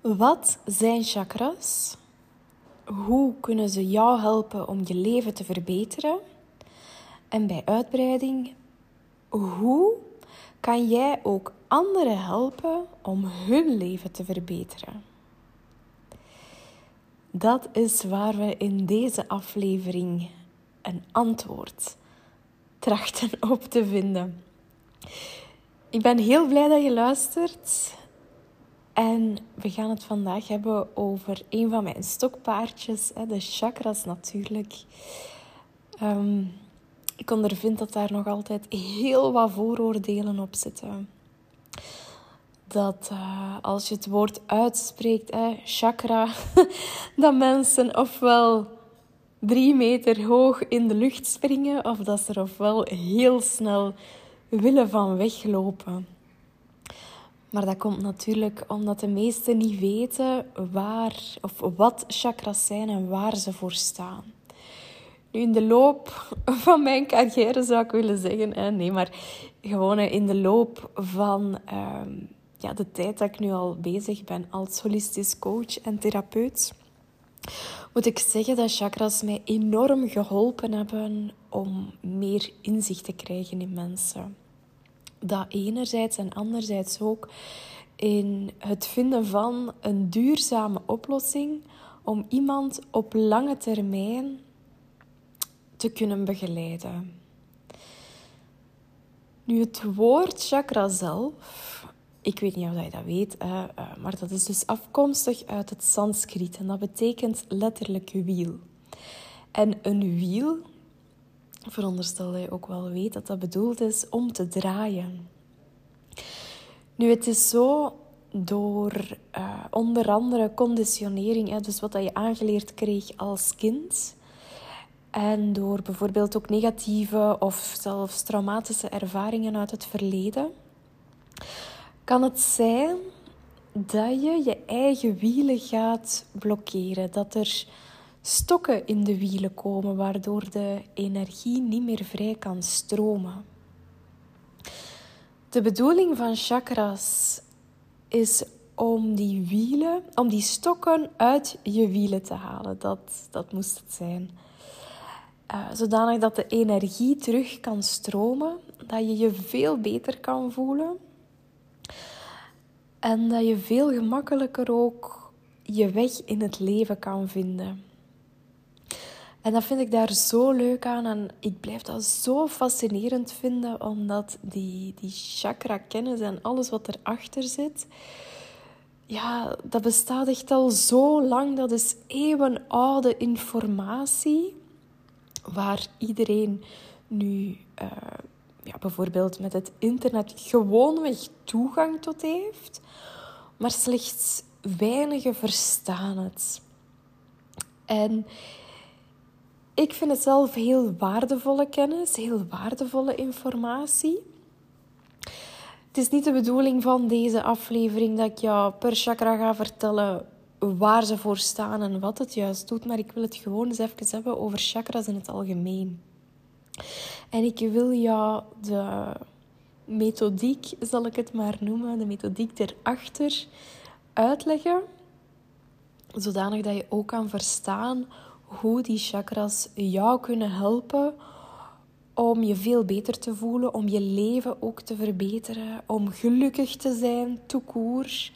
Wat zijn chakras? Hoe kunnen ze jou helpen om je leven te verbeteren? En bij uitbreiding, hoe kan jij ook anderen helpen om hun leven te verbeteren? Dat is waar we in deze aflevering een antwoord trachten op te vinden. Ik ben heel blij dat je luistert. En we gaan het vandaag hebben over een van mijn stokpaardjes, de chakras natuurlijk. Um, ik ondervind dat daar nog altijd heel wat vooroordelen op zitten. Dat uh, als je het woord uitspreekt, chakra, dat mensen ofwel drie meter hoog in de lucht springen, of dat ze er ofwel heel snel willen van weglopen. Maar dat komt natuurlijk omdat de meesten niet weten waar of wat chakras zijn en waar ze voor staan. Nu, in de loop van mijn carrière zou ik willen zeggen, hè, nee, maar gewoon in de loop van ehm, ja, de tijd dat ik nu al bezig ben als holistisch coach en therapeut, moet ik zeggen dat chakras mij enorm geholpen hebben om meer inzicht te krijgen in mensen. Dat enerzijds en anderzijds ook in het vinden van een duurzame oplossing om iemand op lange termijn te kunnen begeleiden. Nu, het woord chakra zelf, ik weet niet of je dat weet, eh, maar dat is dus afkomstig uit het Sanskriet en dat betekent letterlijk wiel. En een wiel, veronderstel dat je ook wel weet dat dat bedoeld is om te draaien. Nu, het is zo door uh, onder andere conditionering, hè, dus wat dat je aangeleerd kreeg als kind, en door bijvoorbeeld ook negatieve of zelfs traumatische ervaringen uit het verleden, kan het zijn dat je je eigen wielen gaat blokkeren. Dat er stokken in de wielen komen, waardoor de energie niet meer vrij kan stromen. De bedoeling van chakras is om die wielen, om die stokken uit je wielen te halen. Dat, dat moest het zijn. Uh, zodanig dat de energie terug kan stromen, dat je je veel beter kan voelen en dat je veel gemakkelijker ook je weg in het leven kan vinden. En dat vind ik daar zo leuk aan en ik blijf dat zo fascinerend vinden, omdat die, die chakra-kennis en alles wat erachter zit, ja, dat bestaat echt al zo lang. Dat is eeuwenoude informatie waar iedereen nu uh, ja, bijvoorbeeld met het internet gewoonweg toegang tot heeft, maar slechts weinigen verstaan het. En ik vind het zelf heel waardevolle kennis, heel waardevolle informatie. Het is niet de bedoeling van deze aflevering dat ik jou per chakra ga vertellen waar ze voor staan en wat het juist doet, maar ik wil het gewoon eens even hebben over chakras in het algemeen. En ik wil jou de methodiek, zal ik het maar noemen, de methodiek erachter uitleggen, zodanig dat je ook kan verstaan hoe die chakras jou kunnen helpen om je veel beter te voelen, om je leven ook te verbeteren, om gelukkig te zijn, toekoer.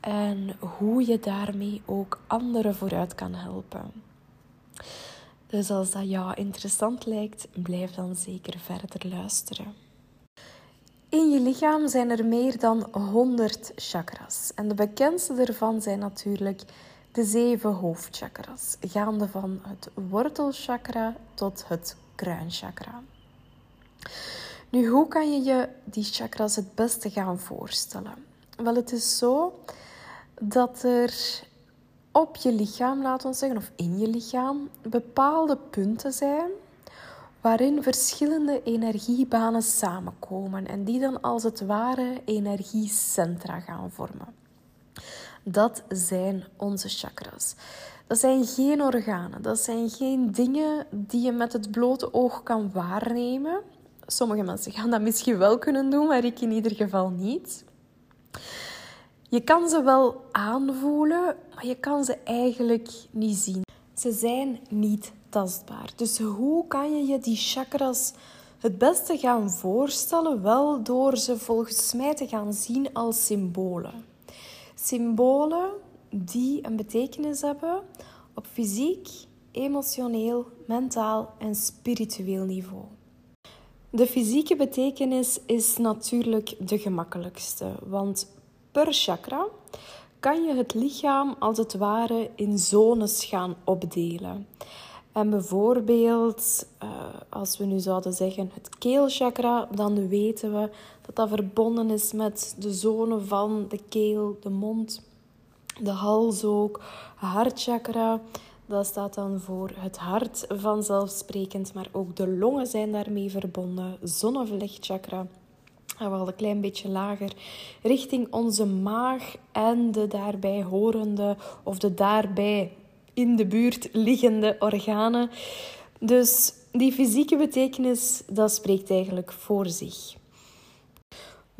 En hoe je daarmee ook anderen vooruit kan helpen. Dus als dat jou interessant lijkt, blijf dan zeker verder luisteren. In je lichaam zijn er meer dan 100 chakras. En de bekendste daarvan zijn natuurlijk de zeven hoofdchakras, gaande van het wortelchakra tot het kruinchakra. Nu, hoe kan je je die chakras het beste gaan voorstellen? Wel, het is zo dat er op je lichaam, laten we zeggen, of in je lichaam, bepaalde punten zijn waarin verschillende energiebanen samenkomen en die dan als het ware energiecentra gaan vormen. Dat zijn onze chakras. Dat zijn geen organen, dat zijn geen dingen die je met het blote oog kan waarnemen. Sommige mensen gaan dat misschien wel kunnen doen, maar ik in ieder geval niet. Je kan ze wel aanvoelen, maar je kan ze eigenlijk niet zien. Ze zijn niet tastbaar. Dus hoe kan je je die chakras het beste gaan voorstellen? Wel door ze volgens mij te gaan zien als symbolen. Symbolen die een betekenis hebben op fysiek, emotioneel, mentaal en spiritueel niveau. De fysieke betekenis is natuurlijk de gemakkelijkste, want per chakra kan je het lichaam als het ware in zones gaan opdelen. En bijvoorbeeld, eh, als we nu zouden zeggen het keelchakra, dan weten we dat dat verbonden is met de zone van de keel, de mond, de hals ook, hartchakra. Dat staat dan voor het hart vanzelfsprekend, maar ook de longen zijn daarmee verbonden. Zonnevlechtchakra wel een klein beetje lager, richting onze maag en de daarbij horende of de daarbij in de buurt liggende organen. Dus die fysieke betekenis, dat spreekt eigenlijk voor zich.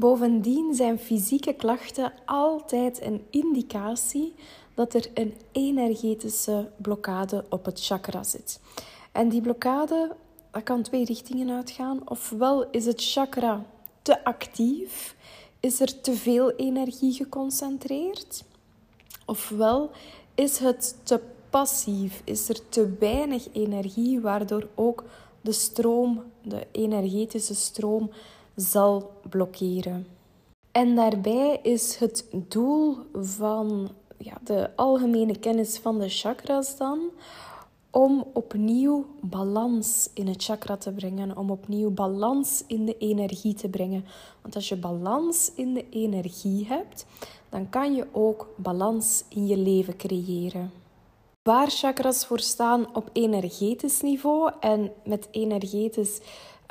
Bovendien zijn fysieke klachten altijd een indicatie dat er een energetische blokkade op het chakra zit. En die blokkade dat kan twee richtingen uitgaan. Ofwel is het chakra te actief, is er te veel energie geconcentreerd, ofwel is het te passief, is er te weinig energie, waardoor ook de stroom, de energetische stroom, zal blokkeren. En daarbij is het doel van ja, de algemene kennis van de chakras dan om opnieuw balans in het chakra te brengen, om opnieuw balans in de energie te brengen. Want als je balans in de energie hebt, dan kan je ook balans in je leven creëren. Waar chakras voor staan op energetisch niveau, en met energetisch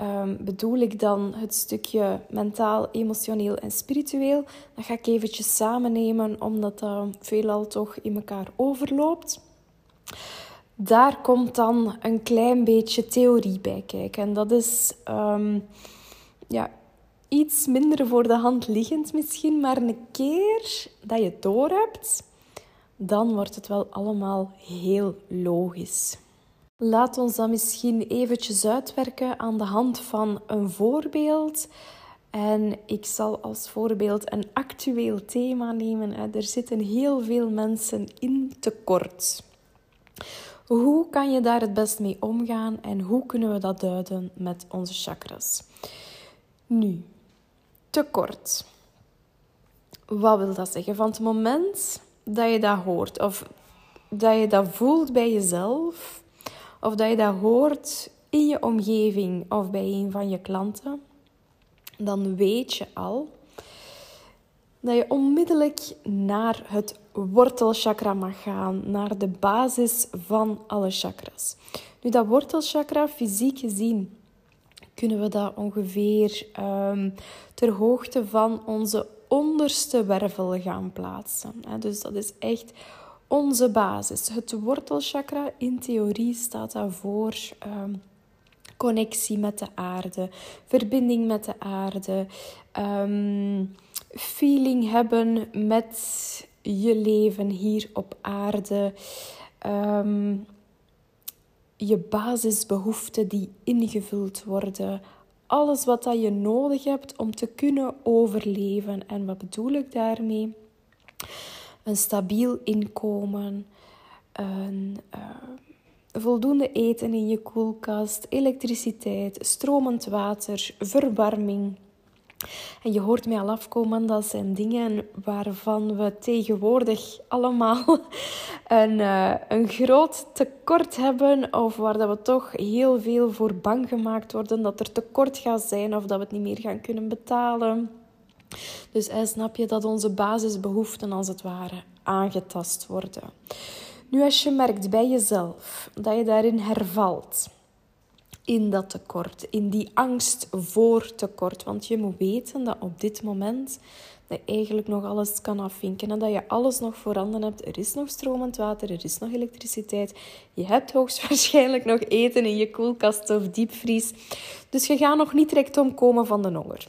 um, bedoel ik dan het stukje mentaal, emotioneel en spiritueel, dan ga ik eventjes samen nemen, omdat dat veelal toch in elkaar overloopt daar komt dan een klein beetje theorie bij kijken. En dat is um, ja, iets minder voor de hand liggend misschien, maar een keer dat je het door hebt, dan wordt het wel allemaal heel logisch. Laat ons dan misschien eventjes uitwerken aan de hand van een voorbeeld. En ik zal als voorbeeld een actueel thema nemen. Er zitten heel veel mensen in tekort. Hoe kan je daar het best mee omgaan en hoe kunnen we dat duiden met onze chakras? Nu, tekort. Wat wil dat zeggen? Van het moment dat je dat hoort of dat je dat voelt bij jezelf of dat je dat hoort in je omgeving of bij een van je klanten, dan weet je al dat je onmiddellijk naar het wortelchakra mag gaan, naar de basis van alle chakras. Nu, dat wortelchakra, fysiek gezien, kunnen we dat ongeveer um, ter hoogte van onze onderste wervel gaan plaatsen. Dus dat is echt onze basis. Het wortelchakra, in theorie, staat daarvoor um, connectie met de aarde, verbinding met de aarde, um, feeling hebben met je leven hier op aarde. Um, je basisbehoeften die ingevuld worden. Alles wat dat je nodig hebt om te kunnen overleven. En wat bedoel ik daarmee? Een stabiel inkomen, een, uh, voldoende eten in je koelkast, elektriciteit, stromend water, verwarming, en je hoort mij al afkomen, dat zijn dingen waarvan we tegenwoordig allemaal een, uh, een groot tekort hebben. Of waar dat we toch heel veel voor bang gemaakt worden dat er tekort gaat zijn of dat we het niet meer gaan kunnen betalen. Dus hij snap je dat onze basisbehoeften als het ware aangetast worden. Nu, als je merkt bij jezelf dat je daarin hervalt in dat tekort, in die angst voor tekort. Want je moet weten dat op dit moment dat je eigenlijk nog alles kan afvinken en dat je alles nog voorhanden hebt. Er is nog stromend water, er is nog elektriciteit. Je hebt hoogstwaarschijnlijk nog eten in je koelkast of diepvries. Dus je gaat nog niet direct omkomen van de honger.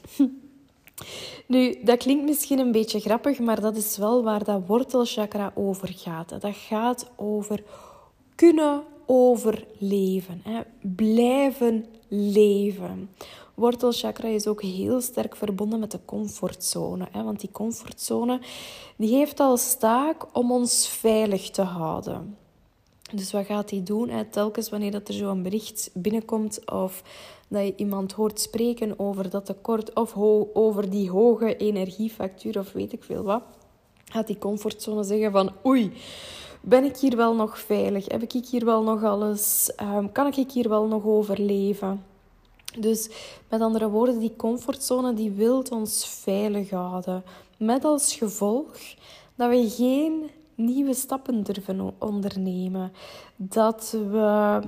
Nu, dat klinkt misschien een beetje grappig, maar dat is wel waar dat wortelchakra over gaat. Dat gaat over kunnen overleven, hè? blijven leven. Wortelchakra is ook heel sterk verbonden met de comfortzone. Hè? Want die comfortzone die heeft als taak om ons veilig te houden. Dus wat gaat hij doen? Telkens wanneer dat er zo'n bericht binnenkomt of dat je iemand hoort spreken over dat tekort of over die hoge energiefactuur of weet ik veel wat, gaat die comfortzone zeggen van oei, ben ik hier wel nog veilig? Heb ik hier wel nog alles? Um, kan ik hier wel nog overleven? Dus met andere woorden, die comfortzone die wil ons veilig houden. Met als gevolg dat we geen nieuwe stappen durven ondernemen. Dat we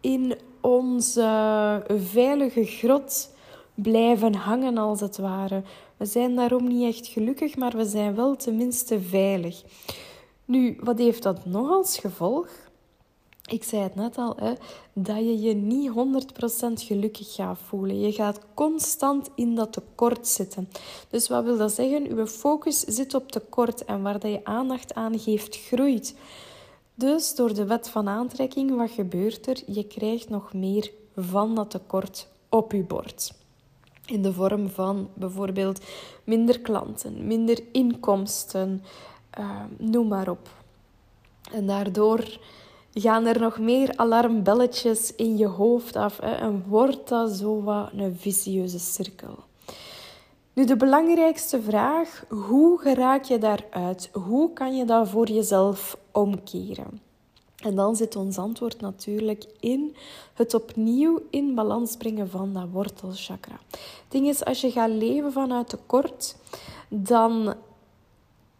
in onze veilige grot blijven hangen, als het ware. We zijn daarom niet echt gelukkig, maar we zijn wel tenminste veilig. Nu, wat heeft dat nog als gevolg? Ik zei het net al, hè, dat je je niet 100% gelukkig gaat voelen. Je gaat constant in dat tekort zitten. Dus wat wil dat zeggen? Je focus zit op tekort en waar je aandacht aan geeft, groeit. Dus door de wet van aantrekking, wat gebeurt er? Je krijgt nog meer van dat tekort op je bord. In de vorm van bijvoorbeeld minder klanten, minder inkomsten, uh, noem maar op. En daardoor gaan er nog meer alarmbelletjes in je hoofd af hè, en wordt dat zo wat een vicieuze cirkel. Nu, de belangrijkste vraag, hoe geraak je daaruit? Hoe kan je dat voor jezelf omkeren? En dan zit ons antwoord natuurlijk in het opnieuw in balans brengen van dat wortelchakra. Het ding is, als je gaat leven vanuit tekort, dan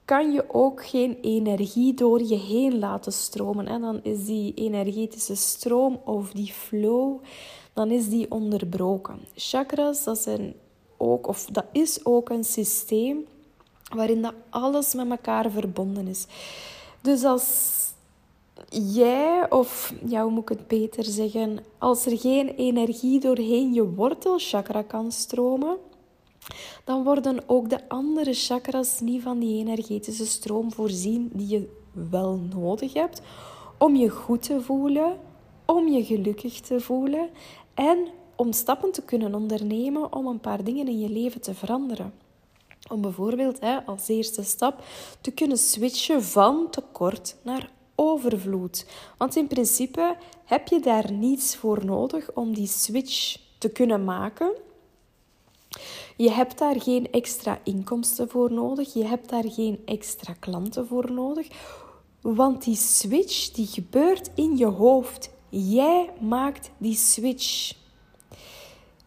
kan je ook geen energie door je heen laten stromen. En dan is die energetische stroom of die flow, dan is die onderbroken. Chakras, dat, zijn ook, of dat is ook een systeem waarin dat alles met elkaar verbonden is. Dus als jij, of ja, hoe moet ik het beter zeggen, als er geen energie doorheen je wortelchakra kan stromen, dan worden ook de andere chakras niet van die energetische stroom voorzien die je wel nodig hebt om je goed te voelen, om je gelukkig te voelen en om stappen te kunnen ondernemen om een paar dingen in je leven te veranderen. Om bijvoorbeeld hè, als eerste stap te kunnen switchen van tekort naar overvloed. Want in principe heb je daar niets voor nodig om die switch te kunnen maken. Je hebt daar geen extra inkomsten voor nodig. Je hebt daar geen extra klanten voor nodig. Want die switch die gebeurt in je hoofd. Jij maakt die switch.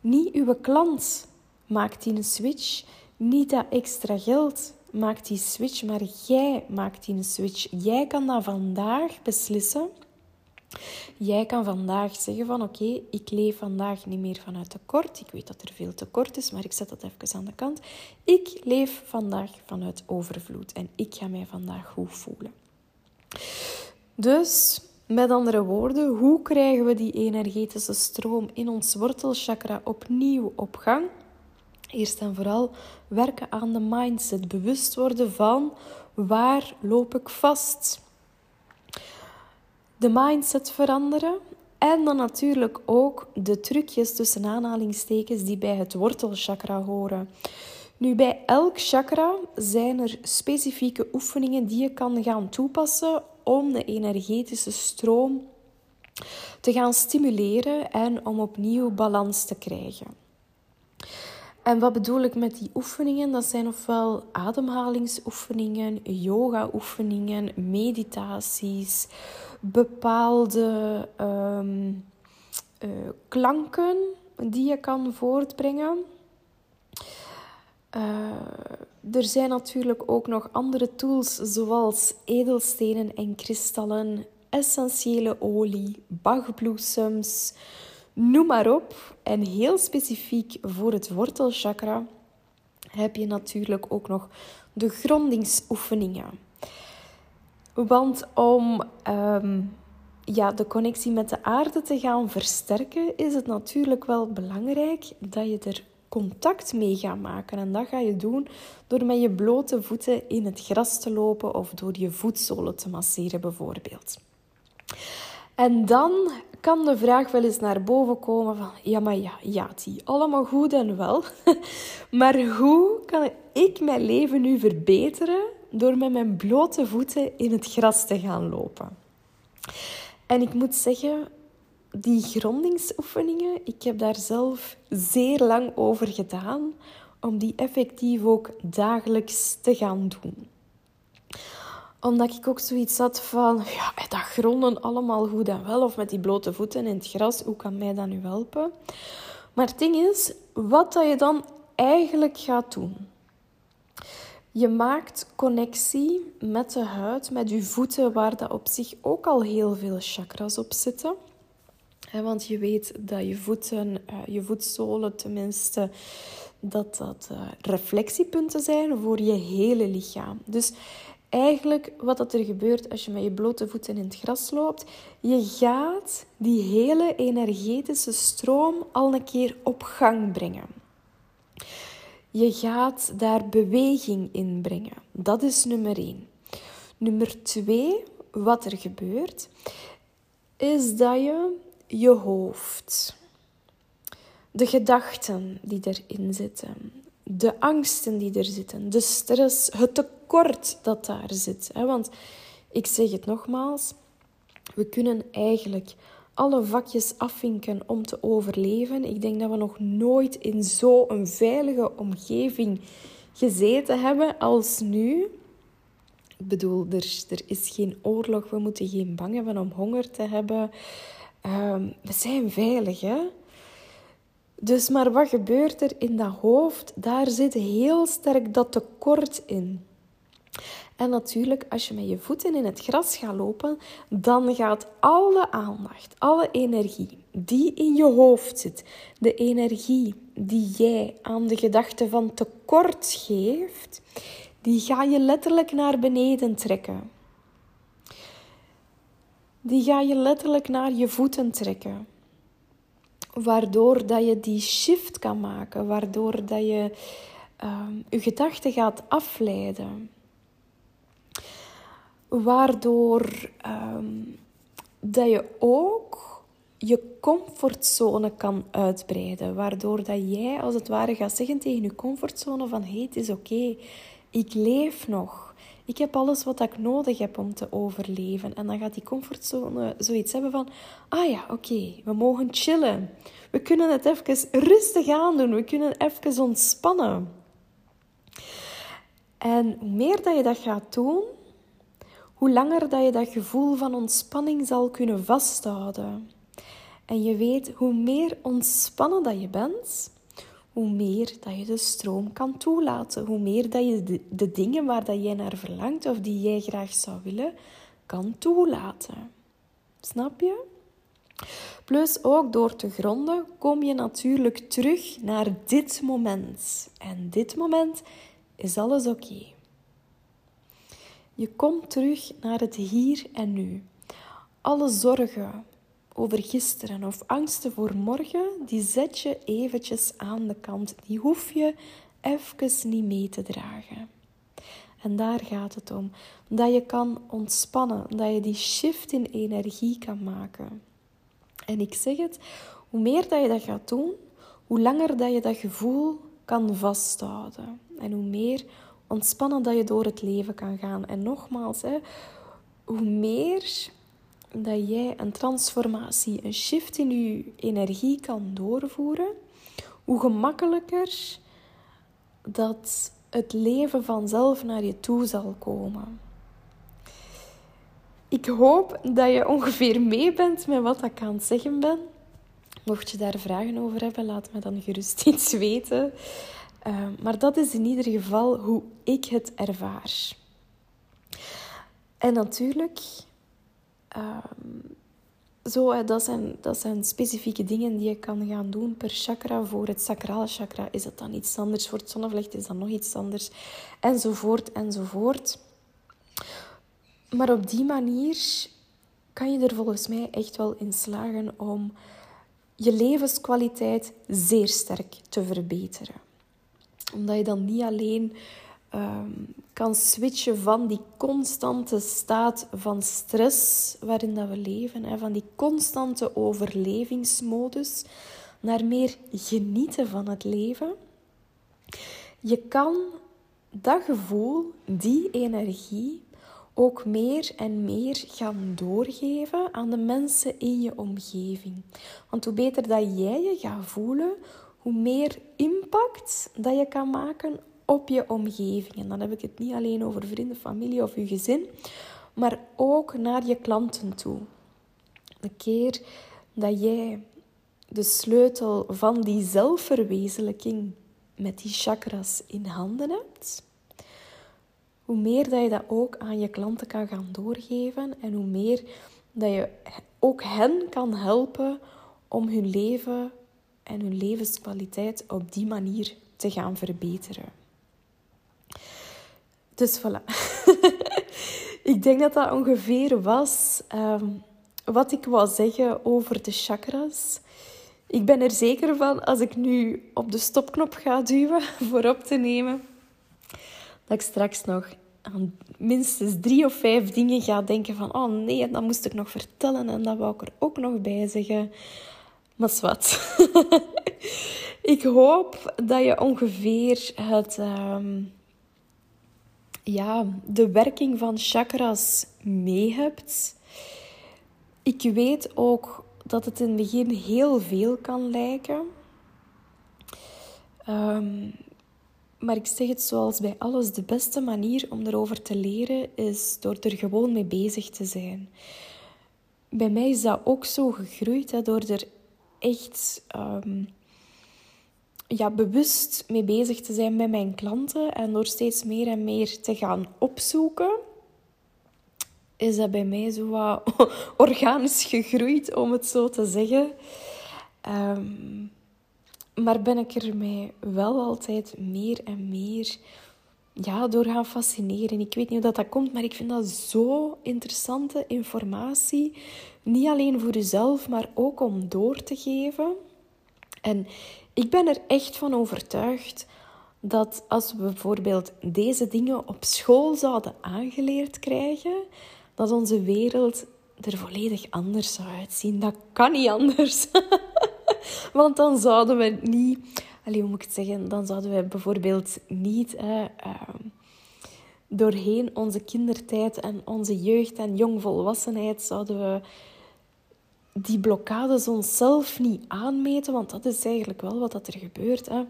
Niet uw klant maakt die een switch. Niet dat extra geld maakt die switch, maar jij maakt die switch. Jij kan dat vandaag beslissen. Jij kan vandaag zeggen van oké, ik leef vandaag niet meer vanuit tekort. Ik weet dat er veel tekort is, maar ik zet dat even aan de kant. Ik leef vandaag vanuit overvloed en ik ga mij vandaag goed voelen. Dus, met andere woorden, hoe krijgen we die energetische stroom in ons wortelchakra opnieuw op gang? Eerst en vooral werken aan de mindset. Bewust worden van waar loop ik vast. De mindset veranderen. En dan natuurlijk ook de trucjes tussen aanhalingstekens die bij het wortelchakra horen. Nu, bij elk chakra zijn er specifieke oefeningen die je kan gaan toepassen om de energetische stroom te gaan stimuleren en om opnieuw balans te krijgen. En wat bedoel ik met die oefeningen? Dat zijn ofwel ademhalingsoefeningen, yoga-oefeningen, meditaties, bepaalde ehm, eh, klanken die je kan voortbrengen. Uh, er zijn natuurlijk ook nog andere tools zoals edelstenen en kristallen, essentiële olie, bachbloesems, Noem maar op. En heel specifiek voor het wortelchakra heb je natuurlijk ook nog de grondingsoefeningen. Want om ehm, ja, de connectie met de aarde te gaan versterken, is het natuurlijk wel belangrijk dat je er contact mee gaan maken. En dat ga je doen door met je blote voeten in het gras te lopen of door je voetzolen te masseren bijvoorbeeld. En dan kan de vraag wel eens naar boven komen van, ja maar ja, ja, die allemaal goed en wel. maar hoe kan ik mijn leven nu verbeteren door met mijn blote voeten in het gras te gaan lopen? En ik moet zeggen, die grondingsoefeningen, ik heb daar zelf zeer lang over gedaan om die effectief ook dagelijks te gaan doen omdat ik ook zoiets had van, ja, dat gronden allemaal goed en wel. Of met die blote voeten in het gras, hoe kan mij dat nu helpen? Maar het ding is, wat dat je dan eigenlijk gaat doen. Je maakt connectie met de huid, met je voeten, waar dat op zich ook al heel veel chakras op zitten. Want je weet dat je voeten, eh, je voetzolen tenminste, dat dat eh, reflectiepunten zijn voor je hele lichaam. Dus eigenlijk wat dat er gebeurt als je met je blote voeten in het gras loopt. Je gaat die hele energetische stroom al een keer op gang brengen. Je gaat daar beweging in brengen. Dat is nummer één. Nummer twee, wat er gebeurt, is dat je je hoofd, de gedachten die erin zitten, de angsten die er zitten, de stress, het tekort dat daar zit. Want ik zeg het nogmaals, we kunnen eigenlijk alle vakjes afvinken om te overleven. Ik denk dat we nog nooit in zo'n veilige omgeving gezeten hebben als nu. Ik bedoel, er, er is geen oorlog, we moeten geen bang hebben om honger te hebben. Ehm, we zijn veilig, hè? Dus maar wat gebeurt er in dat hoofd? Daar zit heel sterk dat tekort in. En natuurlijk, als je met je voeten in het gras gaat lopen, dan gaat alle aandacht, alle energie die in je hoofd zit, de energie die jij aan de gedachte van tekort geeft, die ga je letterlijk naar beneden trekken. Die ga je letterlijk naar je voeten trekken waardoor dat je die shift kan maken, waardoor dat je uh, je gedachten gaat afleiden. Waardoor ehm, dat je ook je comfortzone kan uitbreiden. Waardoor dat jij als het ware gaat zeggen tegen je comfortzone van hé, hey, het is oké, ik leef nog. Ik heb alles wat ik nodig heb om te overleven. En dan gaat die comfortzone zoiets hebben van: ah ja, oké, we mogen chillen. We kunnen het even rustig aandoen. We kunnen even ontspannen. En hoe meer dat je dat gaat doen, hoe langer dat je dat gevoel van ontspanning zal kunnen vasthouden. En je weet, hoe meer ontspannen dat je bent, hoe meer dat je de stroom kan toelaten. Hoe meer dat je de, dingen waar dat jij naar verlangt of die jij graag zou willen, kan toelaten. Snap je? Plus ook door te gronden kom je natuurlijk terug naar dit moment. En dit moment is alles oké. Je komt terug naar het hier en nu. Alle zorgen, over gisteren of angsten voor morgen, die zet je eventjes aan de kant. Die hoef je even niet mee te dragen. En daar gaat het om. Dat je kan ontspannen, dat je die shift in energie kan maken. En ik zeg het, hoe meer dat je dat gaat doen, hoe langer dat je dat gevoel kan vasthouden. En hoe meer ontspannen dat je door het leven kan gaan. En nogmaals, hè, hoe meer dat jij een transformatie, een shift in je energie kan doorvoeren, hoe gemakkelijker dat het leven vanzelf naar je toe zal komen. Ik hoop dat je ongeveer mee bent met wat ik aan het zeggen ben. Mocht je daar vragen over hebben, laat me dan gerust iets weten. Uh, maar dat is in ieder geval hoe ik het ervaar. En natuurlijk, Um, zo, dat, zijn, dat zijn specifieke dingen die je kan gaan doen per chakra. Voor het sacrale chakra is dat dan iets anders. Voor het zonnevlecht is dat nog iets anders. Enzovoort, enzovoort. Maar op die manier kan je er volgens mij echt wel in slagen om je levenskwaliteit zeer sterk te verbeteren. Omdat je dan niet alleen ehm, kan switchen van die constante staat van stress waarin dat we leven, hè, van die constante overlevingsmodus, naar meer genieten van het leven. Je kan dat gevoel, die energie, ook meer en meer gaan doorgeven aan de mensen in je omgeving. Want hoe beter dat jij je gaat voelen, hoe meer impact dat je kan maken op je omgeving. En dan heb ik het niet alleen over vrienden, familie of je gezin, maar ook naar je klanten toe. De keer dat jij de sleutel van die zelfverwezenlijking met die chakras in handen hebt, hoe meer dat je dat ook aan je klanten kan gaan doorgeven en hoe meer dat je ook hen kan helpen om hun leven en hun levenskwaliteit op die manier te gaan verbeteren. Dus voilà. ik denk dat dat ongeveer was ehm, wat ik wou zeggen over de chakras. Ik ben er zeker van als ik nu op de stopknop ga duwen voor op te nemen, dat ik straks nog aan minstens drie of vijf dingen ga denken van oh nee, dat moest ik nog vertellen en dat wou ik er ook nog bij zeggen. Maar wat. ik hoop dat je ongeveer het, ehm, ja, de werking van chakras mee hebt. Ik weet ook dat het in het begin heel veel kan lijken. Ehm, maar ik zeg het zoals bij alles: de beste manier om erover te leren is door er gewoon mee bezig te zijn. Bij mij is dat ook zo gegroeid, hè, door er echt ehm, ja, bewust mee bezig te zijn met mijn klanten en door steeds meer en meer te gaan opzoeken. Is dat bij mij zo wat organisch gegroeid, om het zo te zeggen. Um, maar ben ik er mij wel altijd meer en meer ja, door gaan fascineren. Ik weet niet hoe dat, dat komt, maar ik vind dat zo interessante informatie. Niet alleen voor jezelf, maar ook om door te geven. En ik ben er echt van overtuigd dat als we bijvoorbeeld deze dingen op school zouden aangeleerd krijgen, dat onze wereld er volledig anders zou uitzien. Dat kan niet anders. Want dan zouden we niet... Allee, hoe moet ik het zeggen? Dan zouden we bijvoorbeeld niet... Uh, doorheen onze kindertijd en onze jeugd en jongvolwassenheid zouden we die blokkades onszelf niet aanmeten, want dat is eigenlijk wel wat er gebeurt. Hè?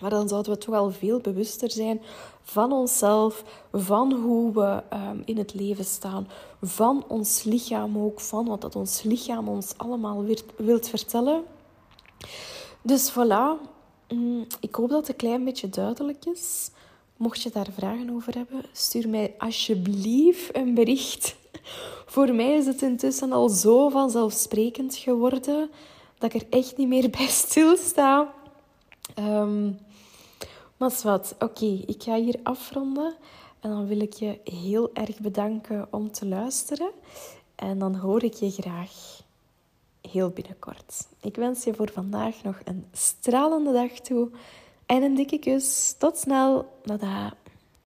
Maar dan zouden we toch wel veel bewuster zijn van onszelf, van hoe we ehm, in het leven staan, van ons lichaam ook, van wat dat ons lichaam ons allemaal wilt vertellen. Dus voilà, mm, ik hoop dat het een klein beetje duidelijk is. Mocht je daar vragen over hebben, stuur mij alsjeblieft een bericht. Voor mij is het intussen al zo vanzelfsprekend geworden dat ik er echt niet meer bij stilsta. Um, maar wat, oké, ik ga hier afronden. En dan wil ik je heel erg bedanken om te luisteren. En dan hoor ik je graag heel binnenkort. Ik wens je voor vandaag nog een stralende dag toe en een dikke kus. Tot snel. Dada.